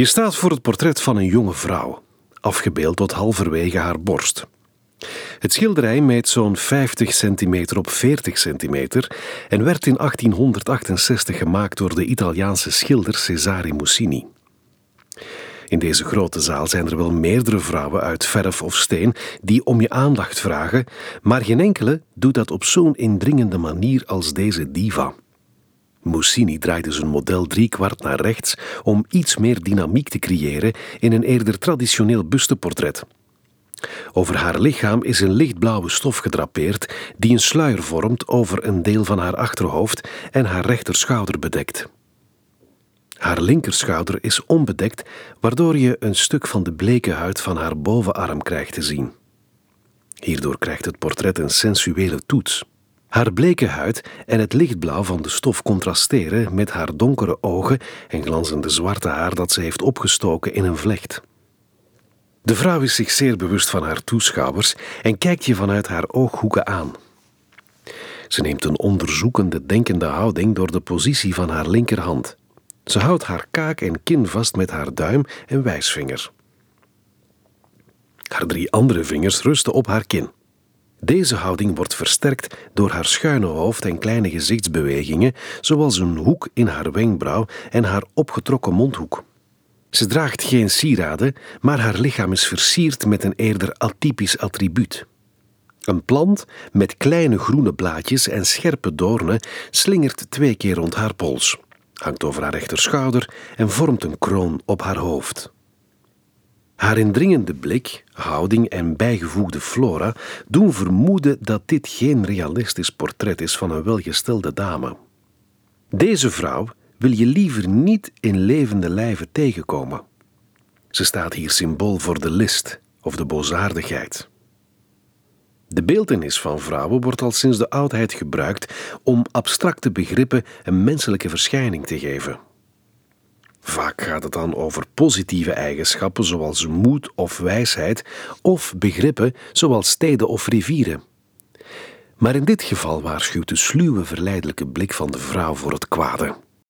Je staat voor het portret van een jonge vrouw, afgebeeld tot halverwege haar borst. Het schilderij meet zo'n 50 centimeter op 40 centimeter en werd in 1868 gemaakt door de Italiaanse schilder Cesare Mussini. In deze grote zaal zijn er wel meerdere vrouwen uit verf of steen die om je aandacht vragen, maar geen enkele doet dat op zo'n indringende manier als deze diva. Mussini draaide zijn model driekwart naar rechts om iets meer dynamiek te creëren in een eerder traditioneel busteportret. Over haar lichaam is een lichtblauwe stof gedrapeerd die een sluier vormt over een deel van haar achterhoofd en haar rechterschouder bedekt. Haar linkerschouder is onbedekt, waardoor je een stuk van de bleke huid van haar bovenarm krijgt te zien. Hierdoor krijgt het portret een sensuele toets. Haar bleke huid en het lichtblauw van de stof contrasteren met haar donkere ogen en glanzende zwarte haar dat ze heeft opgestoken in een vlecht. De vrouw is zich zeer bewust van haar toeschouwers en kijkt je vanuit haar ooghoeken aan. Ze neemt een onderzoekende, denkende houding door de positie van haar linkerhand. Ze houdt haar kaak en kin vast met haar duim en wijsvinger. Haar drie andere vingers rusten op haar kin. Deze houding wordt versterkt door haar schuine hoofd en kleine gezichtsbewegingen, zoals een hoek in haar wenkbrauw en haar opgetrokken mondhoek. Ze draagt geen sieraden, maar haar lichaam is versierd met een eerder atypisch attribuut. Een plant met kleine groene blaadjes en scherpe doornen slingert twee keer rond haar pols, hangt over haar rechterschouder en vormt een kroon op haar hoofd. Haar indringende blik, houding en bijgevoegde flora doen vermoeden dat dit geen realistisch portret is van een welgestelde dame. Deze vrouw wil je liever niet in levende lijven tegenkomen. Ze staat hier symbool voor de list of de boosaardigheid. De beeldenis van vrouwen wordt al sinds de oudheid gebruikt om abstracte begrippen een menselijke verschijning te geven. Vaak gaat het dan over positieve eigenschappen zoals moed of wijsheid, of begrippen zoals steden of rivieren. Maar in dit geval waarschuwt de sluwe verleidelijke blik van de vrouw voor het kwade.